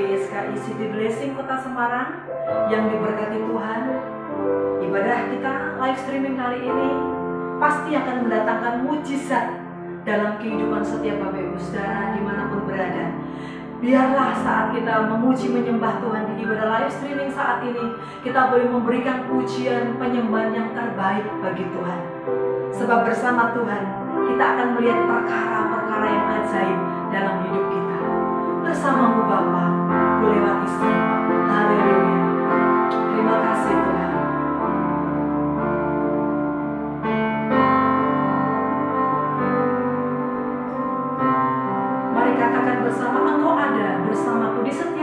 GSKI City Blessing Kota Semarang yang diberkati Tuhan, ibadah kita live streaming kali ini pasti akan mendatangkan mujizat dalam kehidupan setiap Bapak Ibu Saudara di mana pun berada. Biarlah saat kita memuji menyembah Tuhan di ibadah live streaming saat ini, kita boleh memberikan pujian penyembahan yang terbaik bagi Tuhan. Sebab bersama Tuhan, kita akan melihat perkara-perkara yang ajaib dalam hidup kita. Bersamamu Bapa, bersama, Engkau ada bersamaku di setiap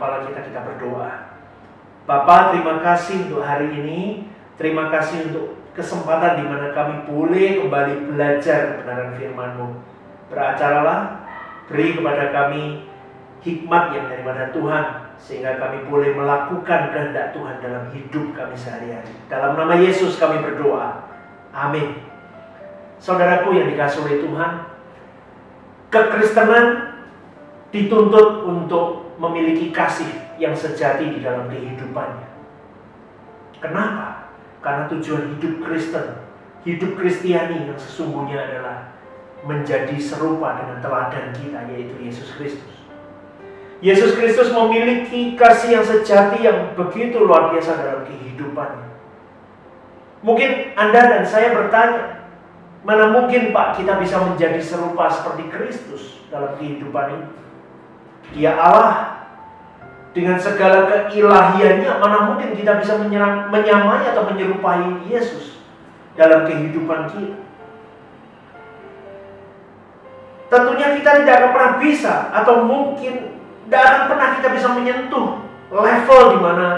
kepala kita, kita berdoa. Bapak, terima kasih untuk hari ini. Terima kasih untuk kesempatan di mana kami boleh kembali belajar kebenaran firman-Mu. Beracaralah, beri kepada kami hikmat yang daripada Tuhan, sehingga kami boleh melakukan kehendak Tuhan dalam hidup kami sehari-hari. Dalam nama Yesus kami berdoa. Amin. Saudaraku yang dikasih oleh Tuhan, kekristenan dituntut untuk memiliki kasih yang sejati di dalam kehidupannya. Kenapa? Karena tujuan hidup Kristen, hidup Kristiani yang sesungguhnya adalah menjadi serupa dengan teladan kita yaitu Yesus Kristus. Yesus Kristus memiliki kasih yang sejati yang begitu luar biasa dalam kehidupannya. Mungkin Anda dan saya bertanya, Mana mungkin Pak kita bisa menjadi serupa seperti Kristus dalam kehidupan ini? Dia Allah dengan segala keilahiannya, mana mungkin kita bisa menyerang, menyamai atau menyerupai Yesus dalam kehidupan kita? Tentunya kita tidak akan pernah bisa atau mungkin tidak akan pernah kita bisa menyentuh level di mana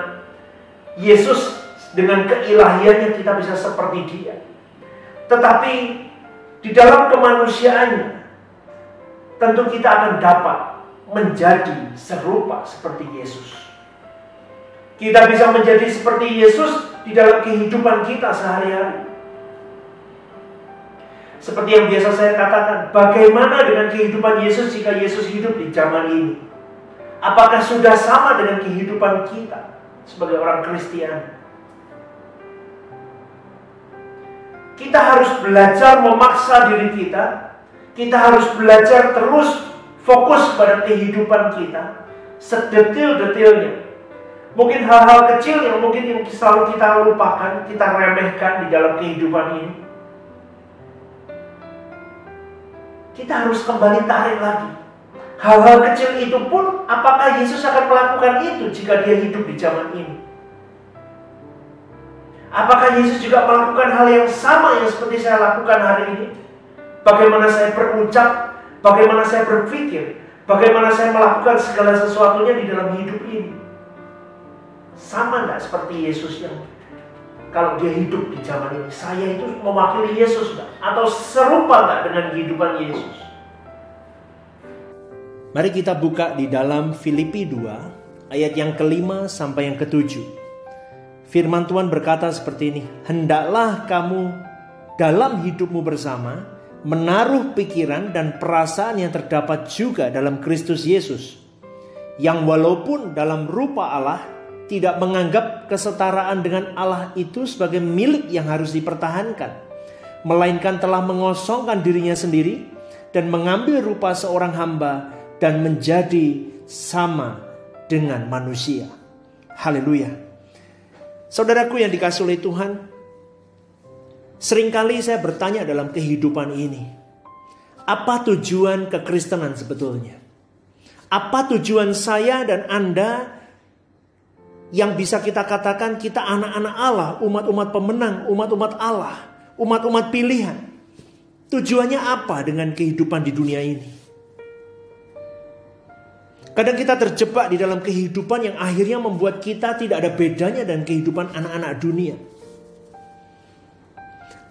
Yesus dengan keilahiannya kita bisa seperti dia. Tetapi di dalam kemanusiaannya tentu kita akan dapat menjadi serupa seperti Yesus. Kita bisa menjadi seperti Yesus di dalam kehidupan kita sehari-hari. Seperti yang biasa saya katakan, bagaimana dengan kehidupan Yesus jika Yesus hidup di zaman ini? Apakah sudah sama dengan kehidupan kita sebagai orang Kristiani? Kita harus belajar memaksa diri kita. Kita harus belajar terus fokus pada kehidupan kita. Sedetil-detilnya. Mungkin hal-hal kecil yang mungkin yang selalu kita lupakan, kita remehkan di dalam kehidupan ini. Kita harus kembali tarik lagi. Hal-hal kecil itu pun, apakah Yesus akan melakukan itu jika dia hidup di zaman ini? Apakah Yesus juga melakukan hal yang sama yang seperti saya lakukan hari ini? Bagaimana saya berucap, bagaimana saya berpikir, bagaimana saya melakukan segala sesuatunya di dalam hidup ini. Sama nggak seperti Yesus yang kalau dia hidup di zaman ini, saya itu mewakili Yesus nggak? Atau serupa nggak dengan kehidupan Yesus? Mari kita buka di dalam Filipi 2 ayat yang kelima sampai yang ketujuh. Firman Tuhan berkata seperti ini, "Hendaklah kamu dalam hidupmu bersama menaruh pikiran dan perasaan yang terdapat juga dalam Kristus Yesus, yang walaupun dalam rupa Allah tidak menganggap kesetaraan dengan Allah itu sebagai milik yang harus dipertahankan, melainkan telah mengosongkan dirinya sendiri dan mengambil rupa seorang hamba dan menjadi sama dengan manusia." Haleluya! Saudaraku yang dikasih oleh Tuhan, sering kali saya bertanya dalam kehidupan ini, apa tujuan kekristenan sebetulnya? Apa tujuan saya dan Anda yang bisa kita katakan kita anak-anak Allah, umat-umat pemenang, umat-umat Allah, umat-umat pilihan? Tujuannya apa dengan kehidupan di dunia ini? Kadang kita terjebak di dalam kehidupan yang akhirnya membuat kita tidak ada bedanya dengan kehidupan anak-anak dunia.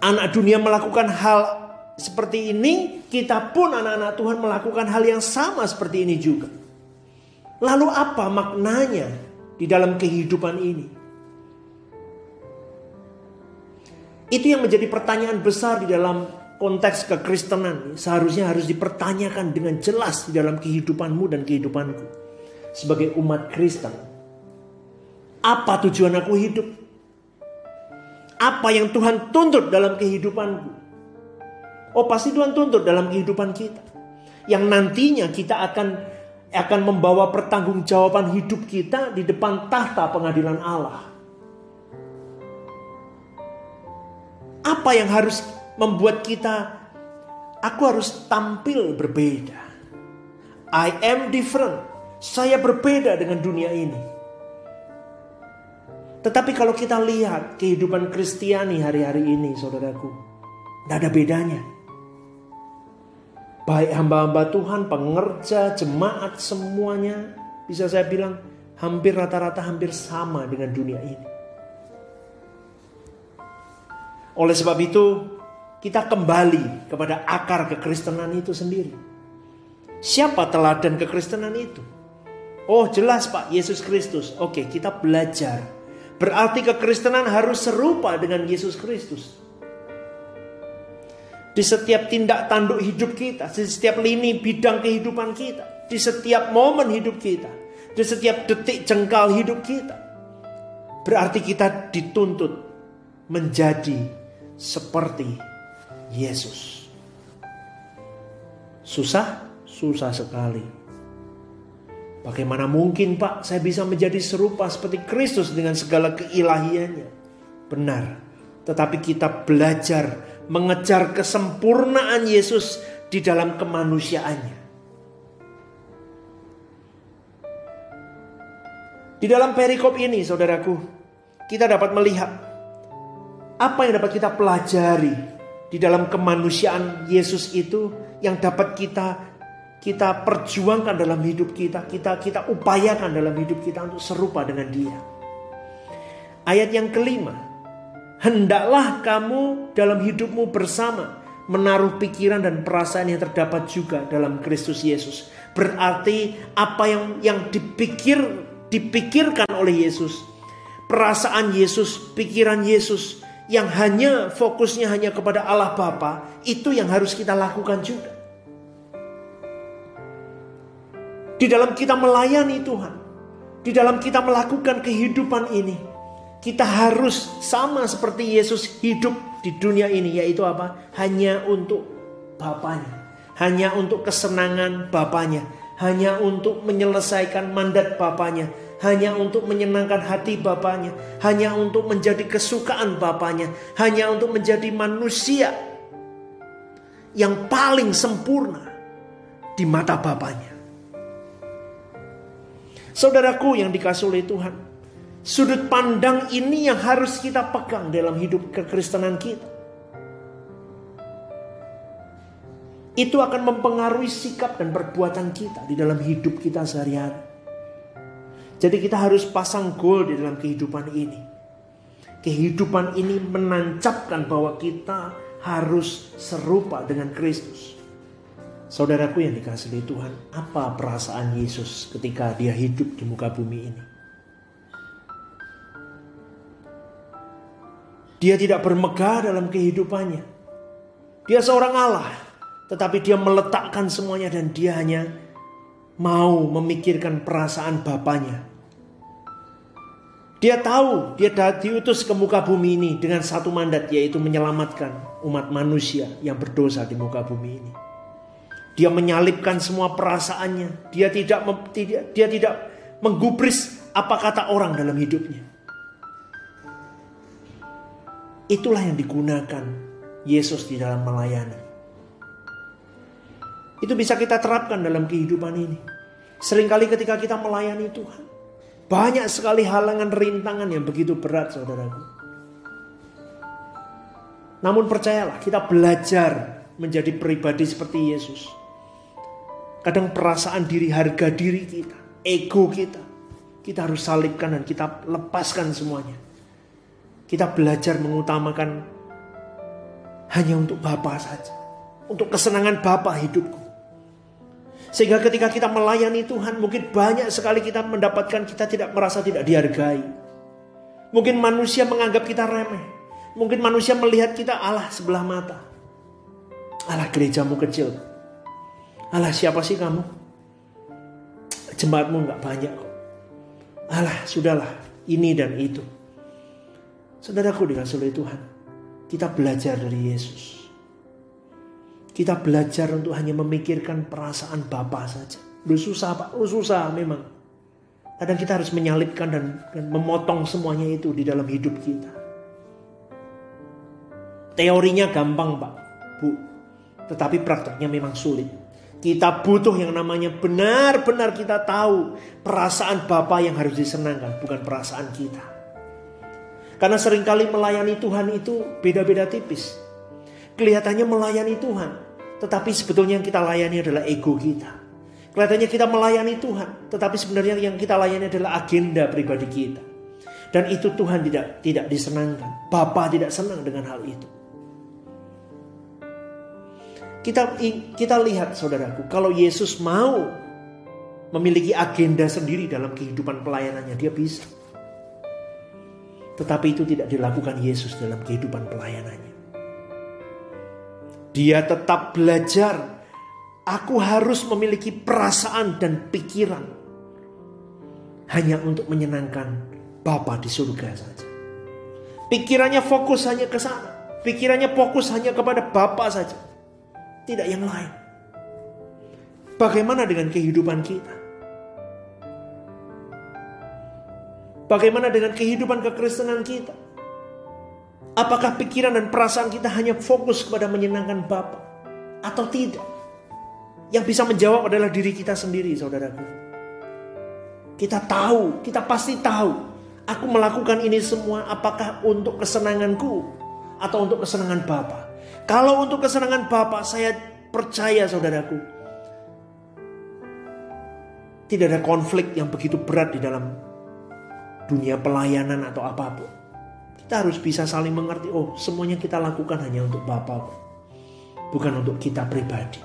Anak dunia melakukan hal seperti ini, kita pun anak-anak Tuhan melakukan hal yang sama seperti ini juga. Lalu apa maknanya di dalam kehidupan ini? Itu yang menjadi pertanyaan besar di dalam konteks kekristenan seharusnya harus dipertanyakan dengan jelas di dalam kehidupanmu dan kehidupanku sebagai umat Kristen. Apa tujuan aku hidup? Apa yang Tuhan tuntut dalam kehidupanku? Oh pasti Tuhan tuntut dalam kehidupan kita. Yang nantinya kita akan akan membawa pertanggungjawaban hidup kita di depan tahta pengadilan Allah. Apa yang harus membuat kita aku harus tampil berbeda. I am different. Saya berbeda dengan dunia ini. Tetapi kalau kita lihat kehidupan Kristiani hari-hari ini, saudaraku, tidak ada bedanya. baik hamba-hamba Tuhan, pengerja, jemaat semuanya bisa saya bilang hampir rata-rata hampir sama dengan dunia ini. Oleh sebab itu, kita kembali kepada akar kekristenan itu sendiri. Siapa teladan kekristenan itu? Oh, jelas Pak, Yesus Kristus. Oke, kita belajar. Berarti kekristenan harus serupa dengan Yesus Kristus. Di setiap tindak tanduk hidup kita, di setiap lini bidang kehidupan kita, di setiap momen hidup kita, di setiap detik jengkal hidup kita. Berarti kita dituntut menjadi seperti Yesus. Susah? Susah sekali. Bagaimana mungkin Pak saya bisa menjadi serupa seperti Kristus dengan segala keilahiannya? Benar. Tetapi kita belajar mengejar kesempurnaan Yesus di dalam kemanusiaannya. Di dalam perikop ini saudaraku, kita dapat melihat apa yang dapat kita pelajari di dalam kemanusiaan Yesus itu yang dapat kita kita perjuangkan dalam hidup kita, kita kita upayakan dalam hidup kita untuk serupa dengan Dia. Ayat yang kelima, hendaklah kamu dalam hidupmu bersama menaruh pikiran dan perasaan yang terdapat juga dalam Kristus Yesus. Berarti apa yang yang dipikir dipikirkan oleh Yesus, perasaan Yesus, pikiran Yesus yang hanya fokusnya hanya kepada Allah Bapa, itu yang harus kita lakukan juga. Di dalam kita melayani Tuhan, di dalam kita melakukan kehidupan ini, kita harus sama seperti Yesus hidup di dunia ini, yaitu apa? Hanya untuk Bapaknya, hanya untuk kesenangan Bapaknya, hanya untuk menyelesaikan mandat Bapaknya, hanya untuk menyenangkan hati Bapaknya, hanya untuk menjadi kesukaan Bapaknya, hanya untuk menjadi manusia yang paling sempurna di mata Bapaknya. Saudaraku yang dikasih oleh Tuhan, sudut pandang ini yang harus kita pegang dalam hidup kekristenan kita. Itu akan mempengaruhi sikap dan perbuatan kita di dalam hidup kita sehari-hari. Jadi kita harus pasang goal di dalam kehidupan ini. Kehidupan ini menancapkan bahwa kita harus serupa dengan Kristus. Saudaraku yang dikasih oleh Tuhan, apa perasaan Yesus ketika dia hidup di muka bumi ini? Dia tidak bermegah dalam kehidupannya. Dia seorang Allah, tetapi dia meletakkan semuanya dan dia hanya mau memikirkan perasaan Bapaknya dia tahu dia diutus ke muka bumi ini dengan satu mandat yaitu menyelamatkan umat manusia yang berdosa di muka bumi ini. Dia menyalipkan semua perasaannya. Dia tidak dia tidak menggubris apa kata orang dalam hidupnya. Itulah yang digunakan Yesus di dalam melayani. Itu bisa kita terapkan dalam kehidupan ini. Seringkali ketika kita melayani Tuhan, banyak sekali halangan rintangan yang begitu berat saudaraku. Namun percayalah kita belajar menjadi pribadi seperti Yesus. Kadang perasaan diri, harga diri kita, ego kita. Kita harus salibkan dan kita lepaskan semuanya. Kita belajar mengutamakan hanya untuk Bapa saja. Untuk kesenangan Bapa hidupku. Sehingga ketika kita melayani Tuhan mungkin banyak sekali kita mendapatkan kita tidak merasa tidak dihargai. Mungkin manusia menganggap kita remeh. Mungkin manusia melihat kita Allah sebelah mata. Allah gerejamu kecil. Allah siapa sih kamu? Jemaatmu nggak banyak kok. Allah sudahlah ini dan itu. Saudaraku dikasih oleh Tuhan. Kita belajar dari Yesus. Kita belajar untuk hanya memikirkan perasaan Bapa saja. Lu susah Pak, lu susah memang. Kadang kita harus menyalipkan dan, dan memotong semuanya itu di dalam hidup kita. Teorinya gampang Pak, Bu. Tetapi prakteknya memang sulit. Kita butuh yang namanya benar-benar kita tahu perasaan Bapa yang harus disenangkan, bukan perasaan kita. Karena sering kali melayani Tuhan itu beda-beda tipis. Kelihatannya melayani Tuhan. Tetapi sebetulnya yang kita layani adalah ego kita. Kelihatannya kita melayani Tuhan, tetapi sebenarnya yang kita layani adalah agenda pribadi kita. Dan itu Tuhan tidak tidak disenangkan. Bapa tidak senang dengan hal itu. Kita kita lihat saudaraku, kalau Yesus mau memiliki agenda sendiri dalam kehidupan pelayanannya, dia bisa. Tetapi itu tidak dilakukan Yesus dalam kehidupan pelayanannya. Dia tetap belajar. Aku harus memiliki perasaan dan pikiran hanya untuk menyenangkan Bapa di surga saja. Pikirannya fokus hanya ke sana. Pikirannya fokus hanya kepada Bapa saja. Tidak yang lain. Bagaimana dengan kehidupan kita? Bagaimana dengan kehidupan kekristenan kita? Apakah pikiran dan perasaan kita hanya fokus kepada menyenangkan Bapa atau tidak? Yang bisa menjawab adalah diri kita sendiri, saudaraku. Kita tahu, kita pasti tahu, aku melakukan ini semua apakah untuk kesenanganku atau untuk kesenangan Bapa. Kalau untuk kesenangan Bapa, saya percaya saudaraku, tidak ada konflik yang begitu berat di dalam dunia pelayanan atau apa pun. Kita harus bisa saling mengerti, oh semuanya kita lakukan hanya untuk Bapak, bukan untuk kita pribadi.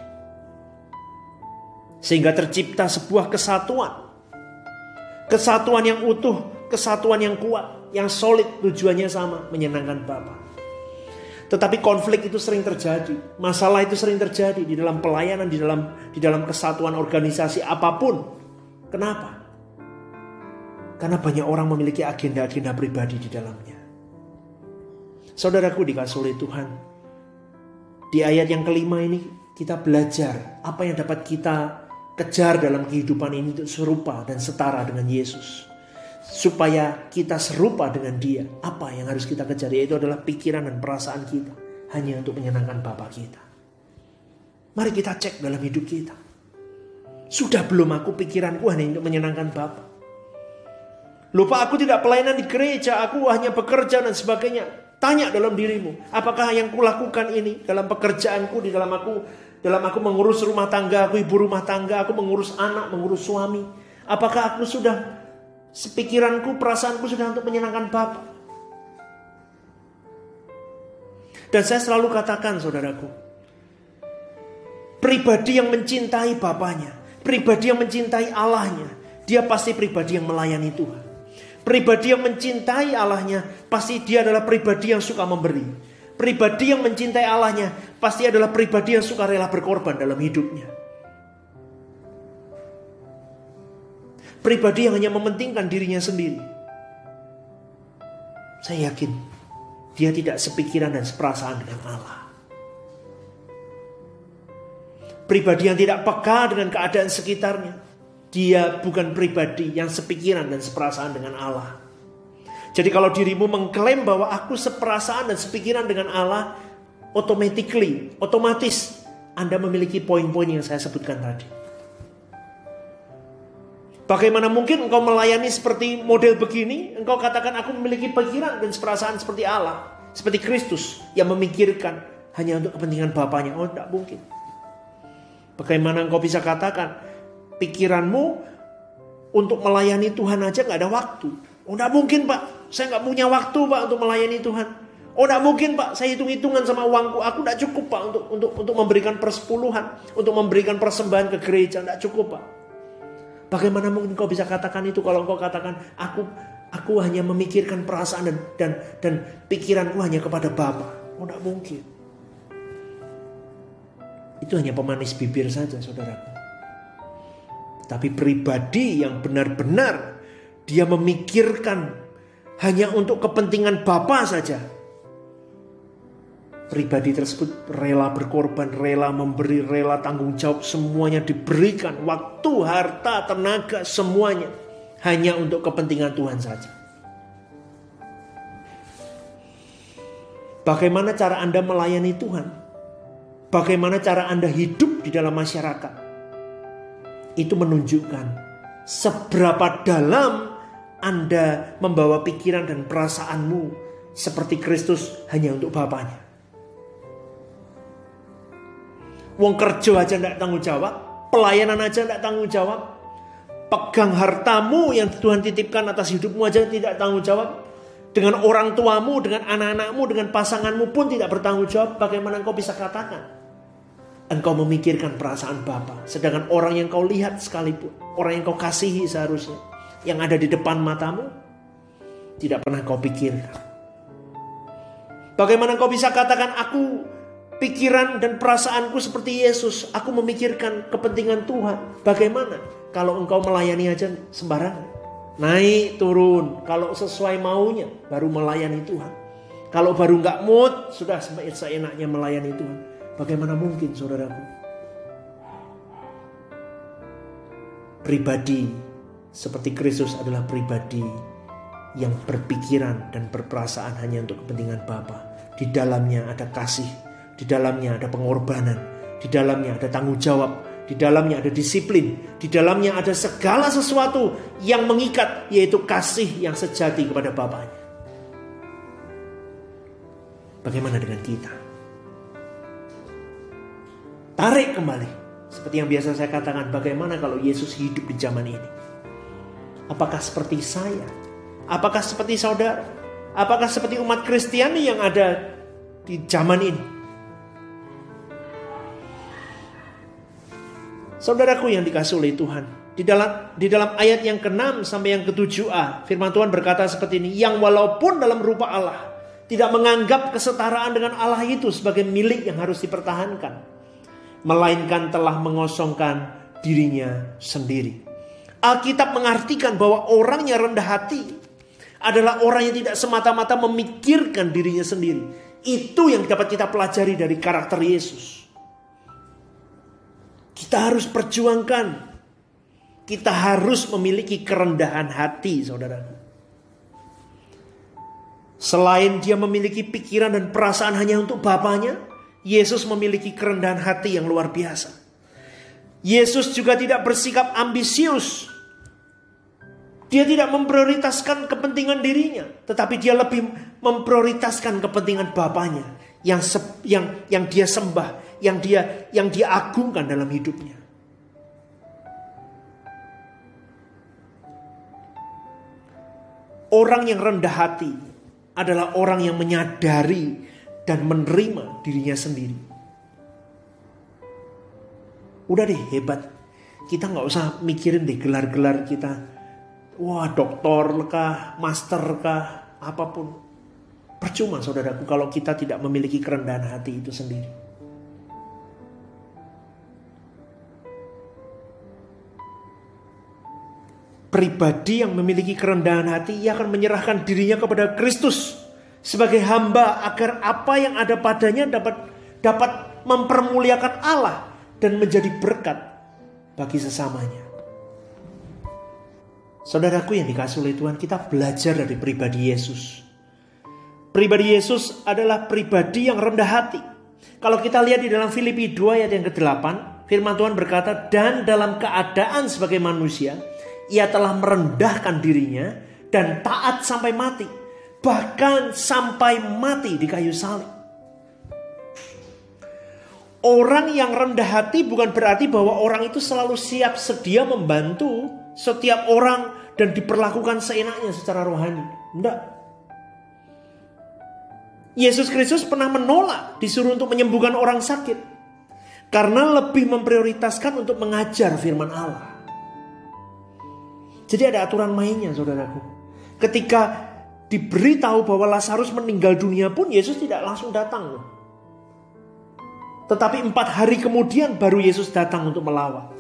Sehingga tercipta sebuah kesatuan. Kesatuan yang utuh, kesatuan yang kuat, yang solid tujuannya sama, menyenangkan Bapak. Tetapi konflik itu sering terjadi, masalah itu sering terjadi di dalam pelayanan, di dalam di dalam kesatuan organisasi apa pun. Kenapa? Karena banyak orang memiliki agenda-agenda pribadi di dalamnya. Saudaraku dikasih oleh Tuhan. Di ayat yang kelima ini kita belajar apa yang dapat kita kejar dalam kehidupan ini serupa dan setara dengan Yesus. Supaya kita serupa dengan dia. Apa yang harus kita kejar yaitu adalah pikiran dan perasaan kita. Hanya untuk menyenangkan Bapak kita. Mari kita cek dalam hidup kita. Sudah belum aku pikiranku hanya untuk menyenangkan Bapak. Lupa aku tidak pelayanan di gereja, aku hanya bekerja dan sebagainya. Tanya dalam dirimu, apakah yang kulakukan ini dalam pekerjaanku, di dalam aku dalam aku mengurus rumah tangga, aku ibu rumah tangga, aku mengurus anak, mengurus suami. Apakah aku sudah sepikiranku, perasaanku sudah untuk menyenangkan Bapak? Dan saya selalu katakan saudaraku, pribadi yang mencintai Bapaknya, pribadi yang mencintai Allahnya, dia pasti pribadi yang melayani Tuhan. Pribadi yang mencintai Allahnya pasti dia adalah pribadi yang suka memberi. Pribadi yang mencintai Allahnya pasti adalah pribadi yang suka rela berkorban dalam hidupnya. Pribadi yang hanya mementingkan dirinya sendiri. Saya yakin dia tidak sepikiran dan seperasaan dengan Allah. Pribadi yang tidak peka dengan keadaan sekitarnya dia bukan pribadi yang sepikiran dan seperasaan dengan Allah. Jadi kalau dirimu mengklaim bahwa aku seperasaan dan sepikiran dengan Allah, automatically, otomatis Anda memiliki poin-poin yang saya sebutkan tadi. Bagaimana mungkin engkau melayani seperti model begini? Engkau katakan aku memiliki pikiran dan seperasaan seperti Allah. Seperti Kristus yang memikirkan hanya untuk kepentingan Bapaknya. Oh tidak mungkin. Bagaimana engkau bisa katakan pikiranmu untuk melayani Tuhan aja nggak ada waktu. Oh nggak mungkin pak, saya nggak punya waktu pak untuk melayani Tuhan. Oh nggak mungkin pak, saya hitung-hitungan sama uangku, aku nggak cukup pak untuk untuk untuk memberikan persepuluhan, untuk memberikan persembahan ke gereja, nggak cukup pak. Bagaimana mungkin kau bisa katakan itu kalau kau katakan aku aku hanya memikirkan perasaan dan dan dan pikiranku hanya kepada Bapa. Oh nggak mungkin. Itu hanya pemanis bibir saja saudaraku. Tapi pribadi yang benar-benar dia memikirkan hanya untuk kepentingan Bapa saja. Pribadi tersebut rela berkorban, rela memberi, rela tanggung jawab semuanya diberikan. Waktu, harta, tenaga, semuanya. Hanya untuk kepentingan Tuhan saja. Bagaimana cara Anda melayani Tuhan? Bagaimana cara Anda hidup di dalam masyarakat? itu menunjukkan seberapa dalam Anda membawa pikiran dan perasaanmu seperti Kristus hanya untuk Bapaknya. Wong kerja aja tidak tanggung jawab, pelayanan aja tidak tanggung jawab, pegang hartamu yang Tuhan titipkan atas hidupmu aja tidak tanggung jawab. Dengan orang tuamu, dengan anak-anakmu, dengan pasanganmu pun tidak bertanggung jawab. Bagaimana engkau bisa katakan? Engkau memikirkan perasaan Bapa. Sedangkan orang yang kau lihat sekalipun. Orang yang kau kasihi seharusnya. Yang ada di depan matamu. Tidak pernah kau pikirkan. Bagaimana kau bisa katakan aku pikiran dan perasaanku seperti Yesus. Aku memikirkan kepentingan Tuhan. Bagaimana kalau engkau melayani aja sembarangan? Naik turun. Kalau sesuai maunya baru melayani Tuhan. Kalau baru nggak mood sudah seenaknya melayani Tuhan. Bagaimana mungkin saudaraku? Pribadi seperti Kristus adalah pribadi yang berpikiran dan berperasaan hanya untuk kepentingan Bapa. Di dalamnya ada kasih, di dalamnya ada pengorbanan, di dalamnya ada tanggung jawab, di dalamnya ada disiplin, di dalamnya ada segala sesuatu yang mengikat, yaitu kasih yang sejati kepada Bapaknya. Bagaimana dengan kita? Tarik kembali. Seperti yang biasa saya katakan, bagaimana kalau Yesus hidup di zaman ini? Apakah seperti saya? Apakah seperti saudara? Apakah seperti umat Kristiani yang ada di zaman ini? Saudaraku yang dikasih oleh Tuhan. Di dalam di dalam ayat yang ke-6 sampai yang ke-7a, firman Tuhan berkata seperti ini, yang walaupun dalam rupa Allah tidak menganggap kesetaraan dengan Allah itu sebagai milik yang harus dipertahankan, melainkan telah mengosongkan dirinya sendiri. Alkitab mengartikan bahwa orang yang rendah hati adalah orang yang tidak semata-mata memikirkan dirinya sendiri. Itu yang dapat kita pelajari dari karakter Yesus. Kita harus perjuangkan. Kita harus memiliki kerendahan hati, saudara. Selain dia memiliki pikiran dan perasaan hanya untuk Bapaknya, Yesus memiliki kerendahan hati yang luar biasa. Yesus juga tidak bersikap ambisius. Dia tidak memprioritaskan kepentingan dirinya, tetapi dia lebih memprioritaskan kepentingan Bapaknya yang yang yang dia sembah, yang dia yang dia agungkan dalam hidupnya. Orang yang rendah hati adalah orang yang menyadari dan menerima dirinya sendiri. Udah deh hebat. Kita nggak usah mikirin deh gelar-gelar kita. Wah doktor kah, master kah, apa pun. Percuma saudaraku kalau kita tidak memiliki kerendahan hati itu sendiri. Pribadi yang memiliki kerendahan hati, ia akan menyerahkan dirinya kepada Kristus sebagai hamba agar apa yang ada padanya dapat dapat mempermuliakan Allah dan menjadi berkat bagi sesamanya. Saudaraku yang dikasih oleh Tuhan, kita belajar dari pribadi Yesus. Pribadi Yesus adalah pribadi yang rendah hati. Kalau kita lihat di dalam Filipi 2 ayat yang ke-8, firman Tuhan berkata, "Dan dalam keadaan sebagai manusia, ia telah merendahkan dirinya dan taat sampai mati. Bahkan sampai mati di kayu salib. Orang yang rendah hati bukan berarti bahwa orang itu selalu siap sedia membantu setiap orang dan diperlakukan seenaknya secara rohani. Tidak. Yesus Kristus pernah menolak disuruh untuk menyembuhkan orang sakit. Karena lebih memprioritaskan untuk mengajar firman Allah. Jadi ada aturan mainnya saudaraku. Ketika diberitahu bahwa Lazarus meninggal dunia pun Yesus tidak langsung datang. Tetapi empat hari kemudian baru Yesus datang untuk melawat.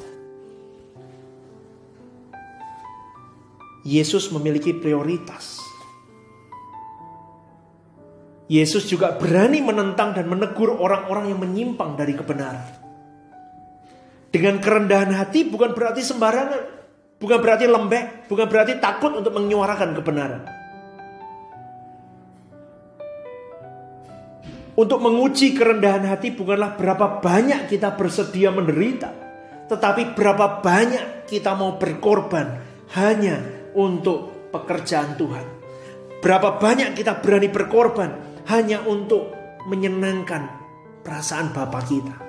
Yesus memiliki prioritas. Yesus juga berani menentang dan menegur orang-orang yang menyimpang dari kebenaran. Dengan kerendahan hati bukan berarti sembarangan. Bukan berarti lembek, bukan berarti takut untuk menyuarakan kebenaran. Untuk menguji kerendahan hati bukanlah berapa banyak kita bersedia menderita, tetapi berapa banyak kita mau berkorban hanya untuk pekerjaan Tuhan. Berapa banyak kita berani berkorban hanya untuk menyenangkan perasaan Bapak kita.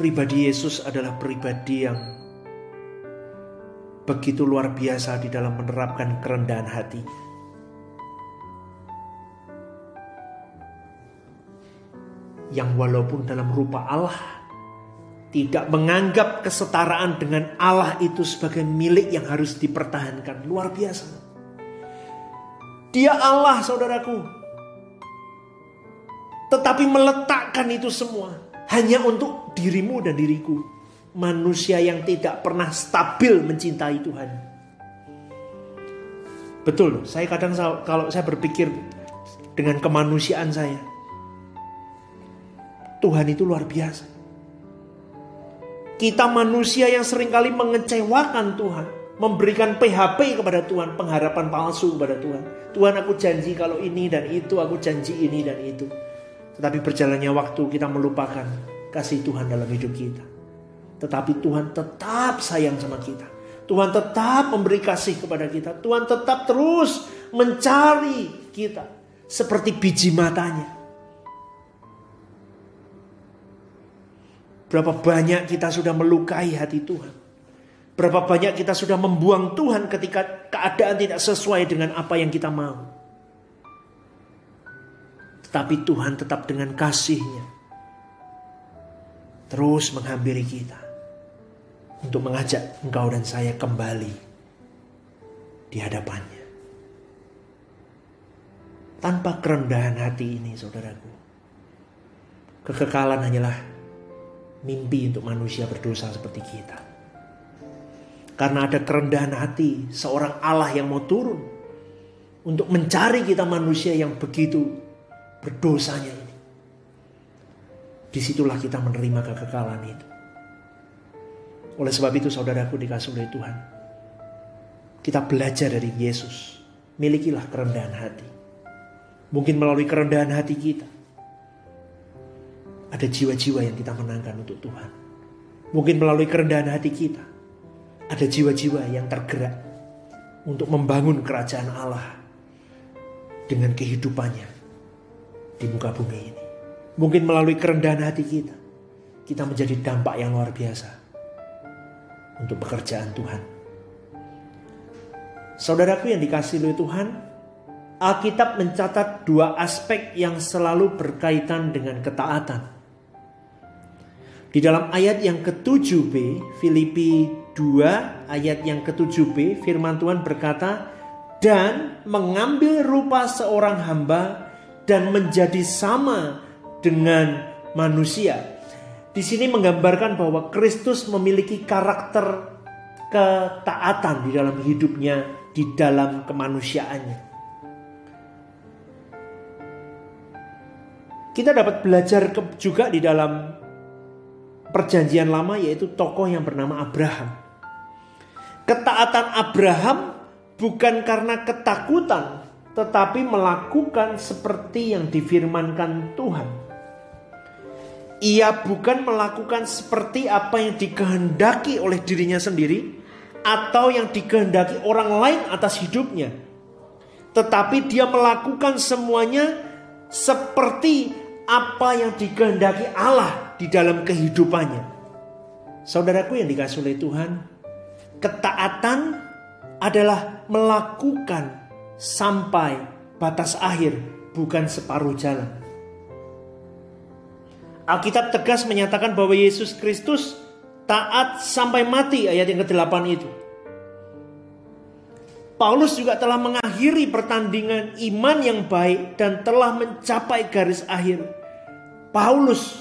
Pribadi Yesus adalah pribadi yang begitu luar biasa di dalam menerapkan kerendahan hati. Yang walaupun dalam rupa Allah tidak menganggap kesetaraan dengan Allah itu sebagai milik yang harus dipertahankan. Luar biasa. Dia Allah saudaraku. Tetapi meletakkan itu semua hanya untuk dirimu dan diriku. Manusia yang tidak pernah stabil mencintai Tuhan. Betul, saya kadang kalau saya berpikir dengan kemanusiaan saya. Tuhan itu luar biasa. Kita manusia yang sering kali mengecewakan Tuhan. Memberikan PHP kepada Tuhan. Pengharapan palsu kepada Tuhan. Tuhan aku janji kalau ini dan itu. Aku janji ini dan itu. Tetapi berjalannya waktu kita melupakan kasih Tuhan dalam hidup kita. Tetapi Tuhan tetap sayang sama kita. Tuhan tetap memberi kasih kepada kita. Tuhan tetap terus mencari kita. Seperti biji matanya. Berapa banyak kita sudah melukai hati Tuhan. Berapa banyak kita sudah membuang Tuhan ketika keadaan tidak sesuai dengan apa yang kita mau. Tetapi Tuhan tetap dengan kasihnya. Terus menghampiri kita. Untuk mengajak engkau dan saya kembali di hadapannya. Tanpa kerendahan hati ini saudaraku. Kekekalan hanyalah mimpi untuk manusia berdosa seperti kita. Karena ada kerendahan hati seorang Allah yang mau turun untuk mencari kita manusia yang begitu berdosanya ini. Di situlah kita menerima kekekalan itu. Oleh sebab itu saudaraku dikasih oleh Tuhan. Kita belajar dari Yesus. Milikilah kerendahan hati. Mungkin melalui kerendahan hati kita ada jiwa-jiwa yang kita menangkan untuk Tuhan. Mungkin melalui kerendahan hati kita, ada jiwa-jiwa yang tergerak untuk membangun kerajaan Allah dengan kehidupannya di muka bumi ini. Mungkin melalui kerendahan hati kita, kita menjadi dampak yang luar biasa untuk pekerjaan Tuhan. Saudaraku yang dikasih oleh Tuhan, Alkitab mencatat dua aspek yang selalu berkaitan dengan ketaatan. Di dalam ayat yang ke-7b, Filipi 2 ayat yang ke-7b, firman Tuhan berkata, dan mengambil rupa seorang hamba dan menjadi sama dengan manusia. Di sini menggambarkan bahwa Kristus memiliki karakter ketaatan di dalam hidupnya, di dalam kemanusiaannya. Kita dapat belajar juga di dalam perjanjian lama yaitu tokoh yang bernama Abraham. Ketaatan Abraham bukan karena ketakutan, tetapi melakukan seperti yang difirmankan Tuhan. Ia bukan melakukan seperti apa yang dikehendaki oleh dirinya sendiri atau yang dikehendaki orang lain atas hidupnya. Tetapi dia melakukan semuanya seperti apa yang dikehendaki Allah di dalam kehidupannya. Saudaraku yang dikasih oleh Tuhan, ketaatan adalah melakukan sampai batas akhir, bukan separuh jalan. Alkitab tegas menyatakan bahwa Yesus Kristus taat sampai mati ayat yang ke-8 itu. Paulus juga telah mengakhiri pertandingan iman yang baik dan telah mencapai garis akhir. Paulus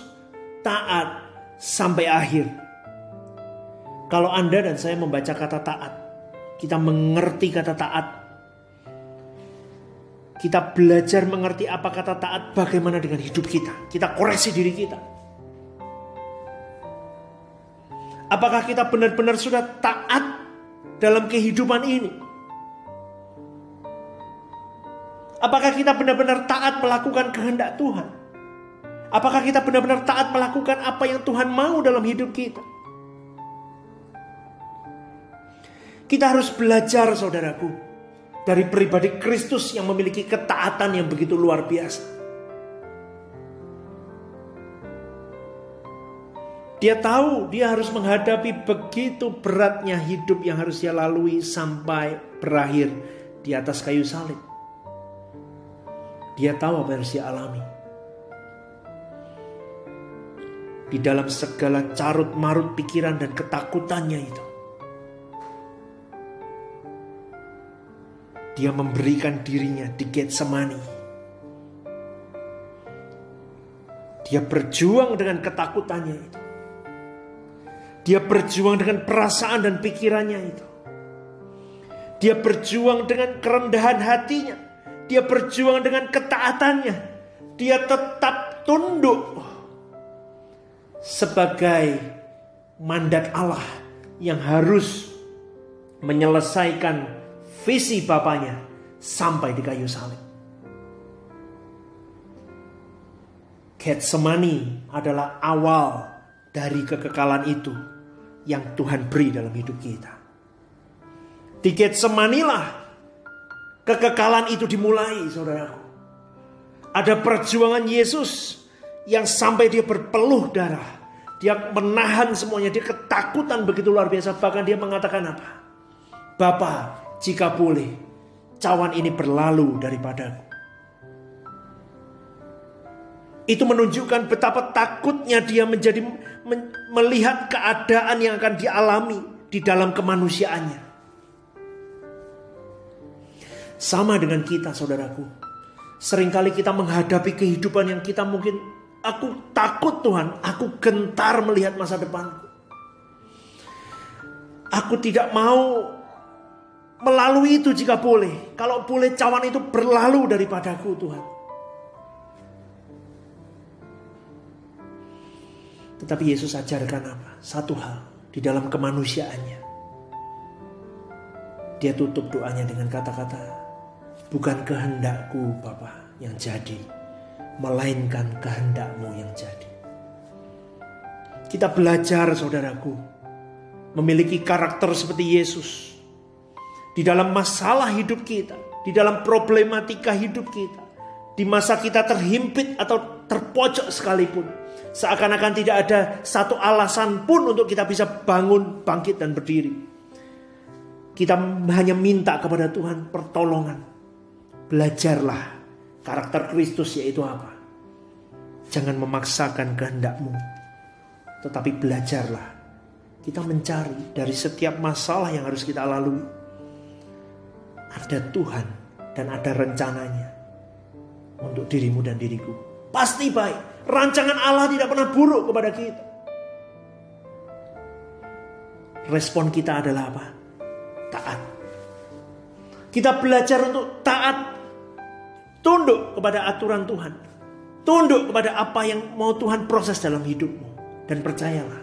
taat sampai akhir. Kalau Anda dan saya membaca kata taat, kita mengerti kata taat. Kita belajar mengerti apa kata taat, bagaimana dengan hidup kita. Kita koreksi diri kita. Apakah kita benar-benar sudah taat dalam kehidupan ini? Apakah kita benar-benar taat melakukan kehendak Tuhan? Apakah kita benar-benar taat melakukan apa yang Tuhan mau dalam hidup kita? Kita harus belajar saudaraku dari pribadi Kristus yang memiliki ketaatan yang begitu luar biasa. Dia tahu dia harus menghadapi begitu beratnya hidup yang harus dia lalui sampai berakhir di atas kayu salib. Dia tahu apa yang dia alami. Di dalam segala carut marut pikiran dan ketakutannya itu. Dia memberikan dirinya di Getsemani. Dia berjuang dengan ketakutannya itu. Dia berjuang dengan perasaan dan pikirannya itu. Dia berjuang dengan kerendahan hatinya. Dia berjuang dengan ketaatannya. Dia tetap tunduk sebagai mandat Allah yang harus menyelesaikan visi bapaknya sampai di kayu salib. Getsemani adalah awal dari kekekalan itu yang Tuhan beri dalam hidup kita. Di Getsemanilah kekekalan itu dimulai, saudaraku. Ada perjuangan Yesus yang sampai dia berpeluh darah. Dia menahan semuanya, dia ketakutan begitu luar biasa. Bahkan dia mengatakan apa? Bapak, jika boleh, cawan ini berlalu daripadaku. Itu menunjukkan betapa takutnya dia menjadi men, melihat keadaan yang akan dialami di dalam kemanusiaannya. Sama dengan kita saudaraku. Seringkali kita menghadapi kehidupan yang kita mungkin aku takut Tuhan, aku gentar melihat masa depanku. Aku tidak mau melalui itu jika boleh. Kalau boleh cawan itu berlalu daripadaku Tuhan. Tetapi Yesus ajarkan apa? Satu hal di dalam kemanusiaannya. Dia tutup doanya dengan kata-kata, bukan kehendakku Bapa yang jadi, melainkan kehendakmu yang jadi. Kita belajar saudaraku, memiliki karakter seperti Yesus di dalam masalah hidup kita, di dalam problematika hidup kita, di masa kita terhimpit atau terpojok sekalipun, seakan-akan tidak ada satu alasan pun untuk kita bisa bangun, bangkit, dan berdiri. Kita hanya minta kepada Tuhan pertolongan. Belajarlah karakter Kristus yaitu apa? Jangan memaksakan kehendakmu, tetapi belajarlah. Kita mencari dari setiap masalah yang harus kita lalui ada Tuhan dan ada rencananya untuk dirimu dan diriku. Pasti baik. Rancangan Allah tidak pernah buruk kepada kita. Respon kita adalah apa? Taat. Kita belajar untuk taat. Tunduk kepada aturan Tuhan. Tunduk kepada apa yang mau Tuhan proses dalam hidupmu. Dan percayalah.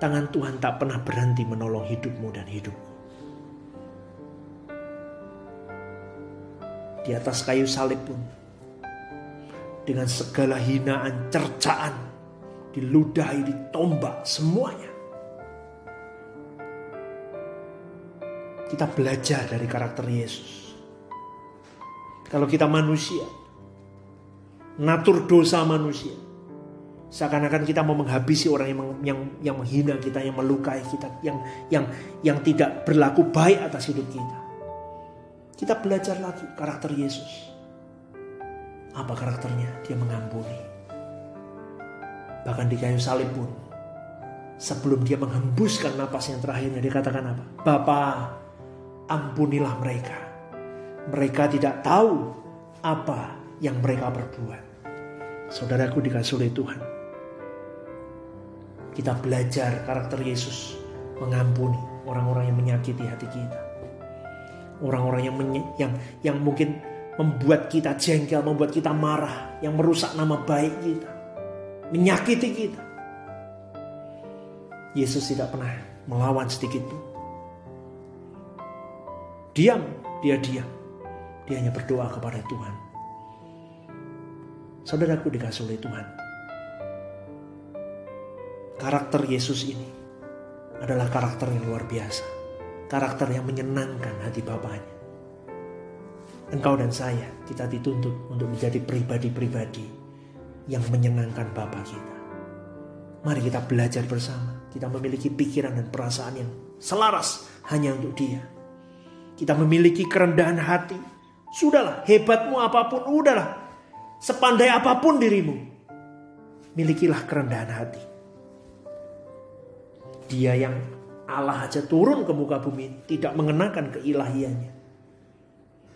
Tangan Tuhan tak pernah berhenti menolong hidupmu dan hidupku. Di atas kayu salib pun dengan segala hinaan, cercaan, diludahi, ditombak semuanya. Kita belajar dari karakter Yesus. Kalau kita manusia, natur dosa manusia, seakan-akan kita mau menghabisi orang yang yang yang menghina kita, yang melukai kita, yang yang yang tidak berlaku baik atas hidup kita. Kita belajar lagi karakter Yesus. Apa karakternya? Dia mengampuni. Bahkan di kayu salib pun. Sebelum dia menghembuskan napas yang terakhirnya dia katakan apa? Bapa, ampunilah mereka. Mereka tidak tahu apa yang mereka perbuat. Saudaraku dikasih oleh Tuhan. Kita belajar karakter Yesus mengampuni orang-orang yang menyakiti hati kita orang-orang yang yang yang mungkin membuat kita jengkel, membuat kita marah, yang merusak nama baik kita, menyakiti kita. Yesus tidak pernah melawan sedikit pun. Diam, dia diam. Dia hanya berdoa kepada Tuhan. Saudaraku dikasih oleh Tuhan. Karakter Yesus ini adalah karakter yang luar biasa karakter yang menyenangkan hati Bapaknya. Engkau dan saya, kita dituntut untuk menjadi pribadi-pribadi yang menyenangkan Bapa kita. Mari kita belajar bersama. Kita memiliki pikiran dan perasaan yang selaras hanya untuk dia. Kita memiliki kerendahan hati. Sudahlah, hebatmu apa pun, udahlah. Sepandai apa pun dirimu. Milikilah kerendahan hati. Dia yang Allah aja turun ke muka bumi tidak mengenakan keilahiannya.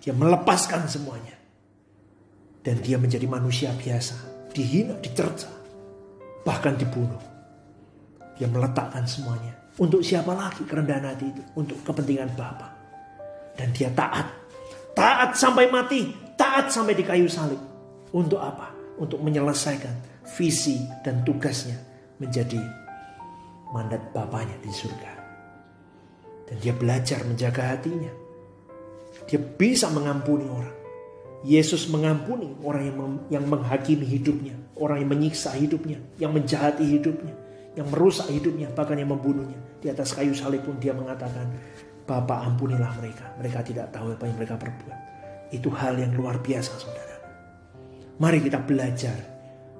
Dia melepaskan semuanya. Dan dia menjadi manusia biasa. Dihina, dicerca. Bahkan dibunuh. Dia meletakkan semuanya. Untuk siapa lagi kerendahan hati itu? Untuk kepentingan Bapa. Dan dia taat. Taat sampai mati. Taat sampai di kayu salib. Untuk apa? Untuk menyelesaikan visi dan tugasnya menjadi mandat Bapaknya di surga. Dan dia belajar menjaga hatinya. Dia bisa mengampuni orang. Yesus mengampuni orang yang, yang menghakimi hidupnya, orang yang menyiksa hidupnya, yang menjahati hidupnya, yang merusak hidupnya, bahkan yang membunuhnya. Di atas kayu salib pun dia mengatakan, Bapak ampunilah mereka, mereka tidak tahu apa yang mereka perbuat. Itu hal yang luar biasa saudara. Mari kita belajar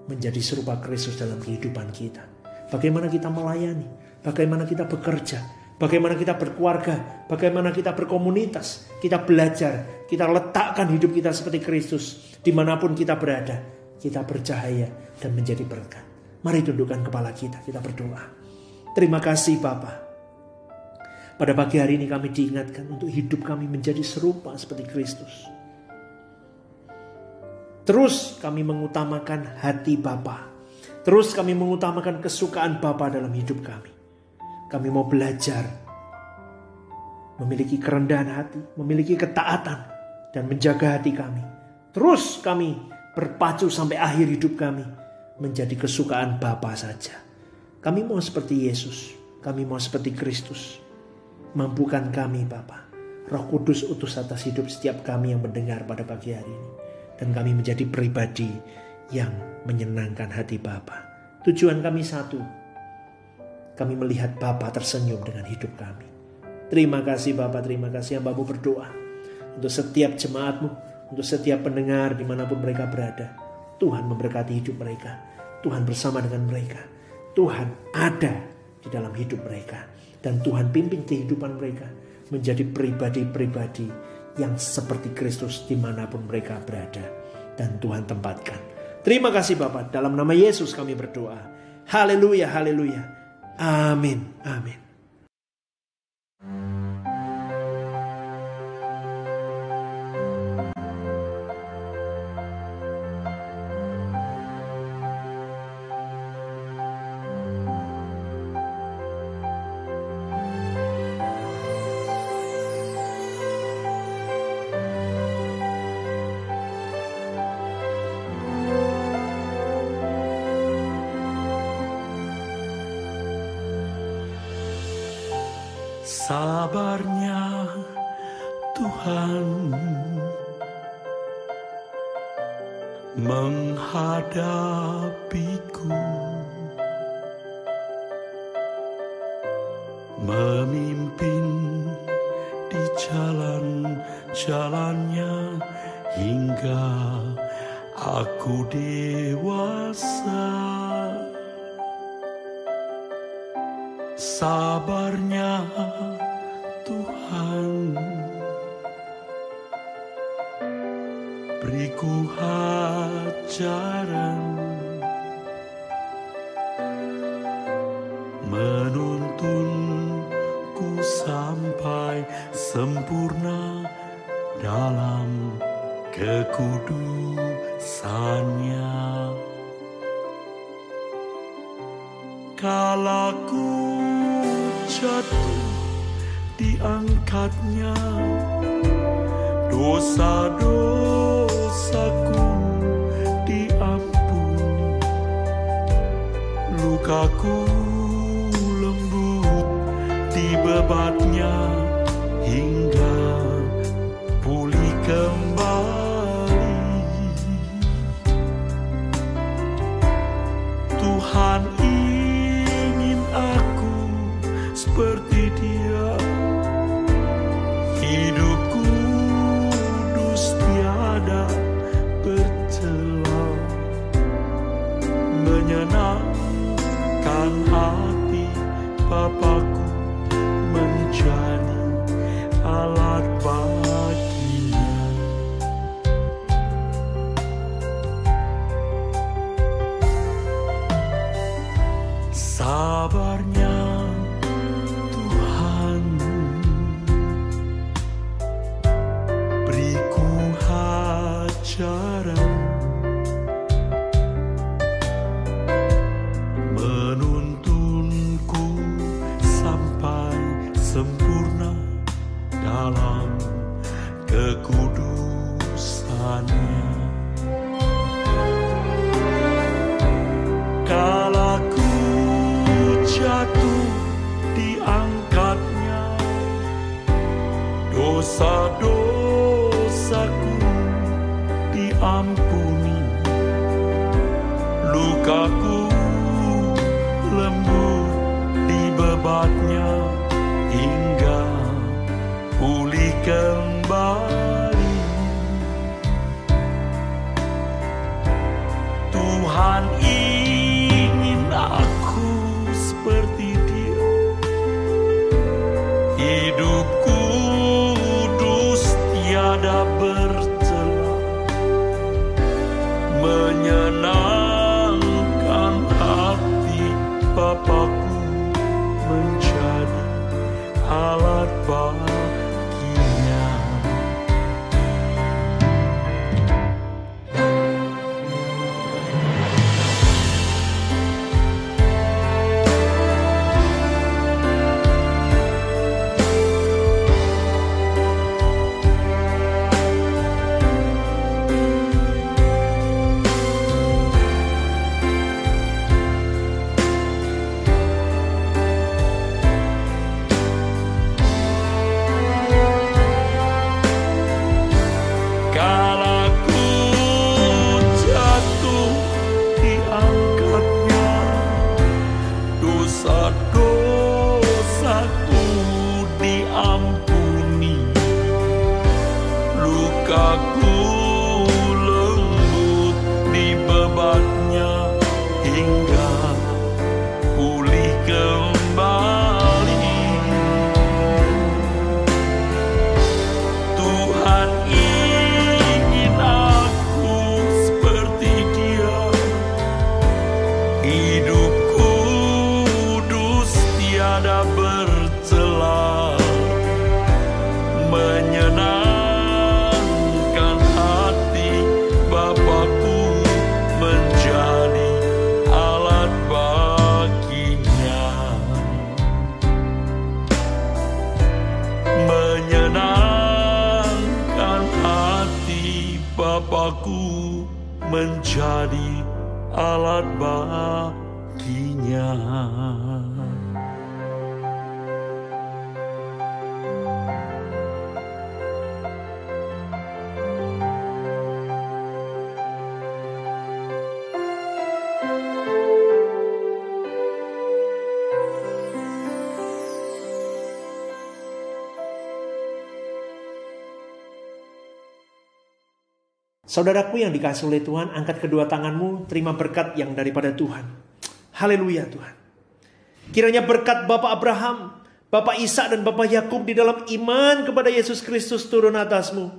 menjadi serupa Kristus dalam kehidupan kita. Bagaimana kita melayani, bagaimana kita bekerja, Bagaimana kita berkeluarga, bagaimana kita berkomunitas, kita belajar, kita letakkan hidup kita seperti Kristus. Di mana pun kita berada, kita bercahaya dan menjadi berkat. Mari tundukkan kepala kita, kita berdoa. Terima kasih Bapak. Pada pagi hari ini kami diingatkan untuk hidup kami menjadi serupa seperti Kristus. Terus kami mengutamakan hati Bapa. Terus kami mengutamakan kesukaan Bapa dalam hidup kami. Kami mau belajar memiliki kerendahan hati, memiliki ketaatan, dan menjaga hati kami. Terus kami berpacu sampai akhir hidup kami menjadi kesukaan Bapa saja. Kami mau seperti Yesus, kami mau seperti Kristus. Mampukan kami Bapa. Roh Kudus utus atas hidup setiap kami yang mendengar pada pagi hari ini. Dan kami menjadi pribadi yang menyenangkan hati Bapa. Tujuan kami satu, kami melihat Bapa tersenyum dengan hidup kami. Terima kasih Bapak, terima kasih yang Bapak berdoa. Untuk setiap jemaatmu, untuk setiap pendengar di mana pun mereka berada. Tuhan memberkati hidup mereka. Tuhan bersama dengan mereka. Tuhan ada di dalam hidup mereka. Dan Tuhan pimpin kehidupan mereka menjadi pribadi-pribadi yang seperti Kristus di mana pun mereka berada. Dan Tuhan tempatkan. Terima kasih Bapak, dalam nama Yesus kami berdoa. Haleluya, haleluya. Amin. Amin. Menuntunku sampai sempurna dalam kekudusannya. Kalaku jatuh diangkatnya dosa-dosaku diampuni. Lukaku dibebatnya hingga diampuni Lukaku lembut dibebatnya Hingga pulih kembali. Tuhan ingin menjadi alat baginya. Saudaraku yang dikasih oleh Tuhan, angkat kedua tanganmu, terima berkat yang daripada Tuhan. Haleluya Tuhan. Kiranya berkat Bapak Abraham, Bapak Ishak dan Bapak Yakub di dalam iman kepada Yesus Kristus turun atasmu.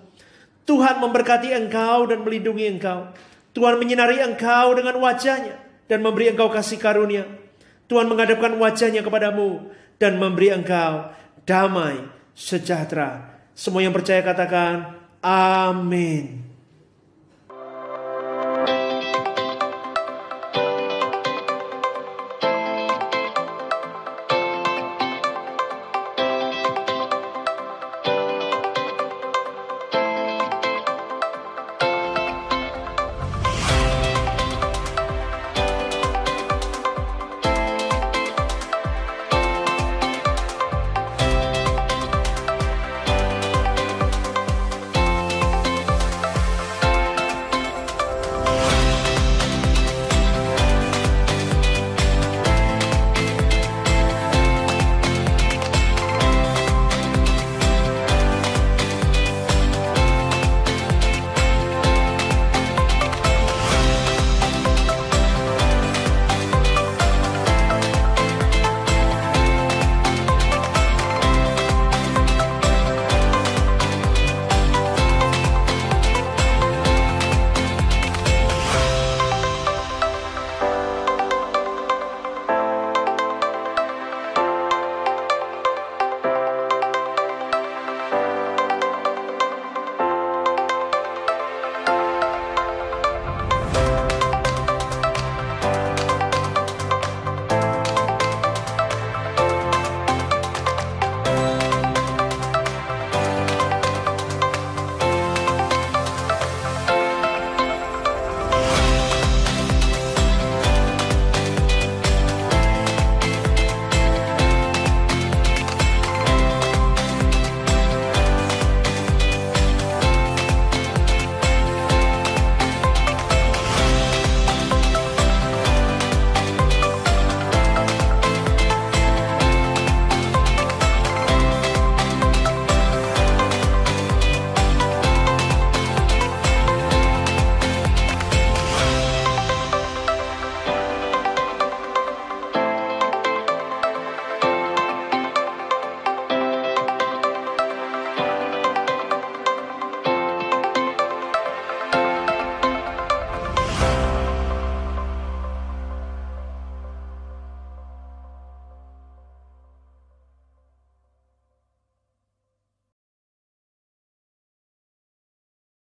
Tuhan memberkati engkau dan melindungi engkau. Tuhan menyinari engkau dengan wajahnya dan memberi engkau kasih karunia. Tuhan menghadapkan wajahnya kepadamu dan memberi engkau damai sejahtera. Semua yang percaya katakan amin.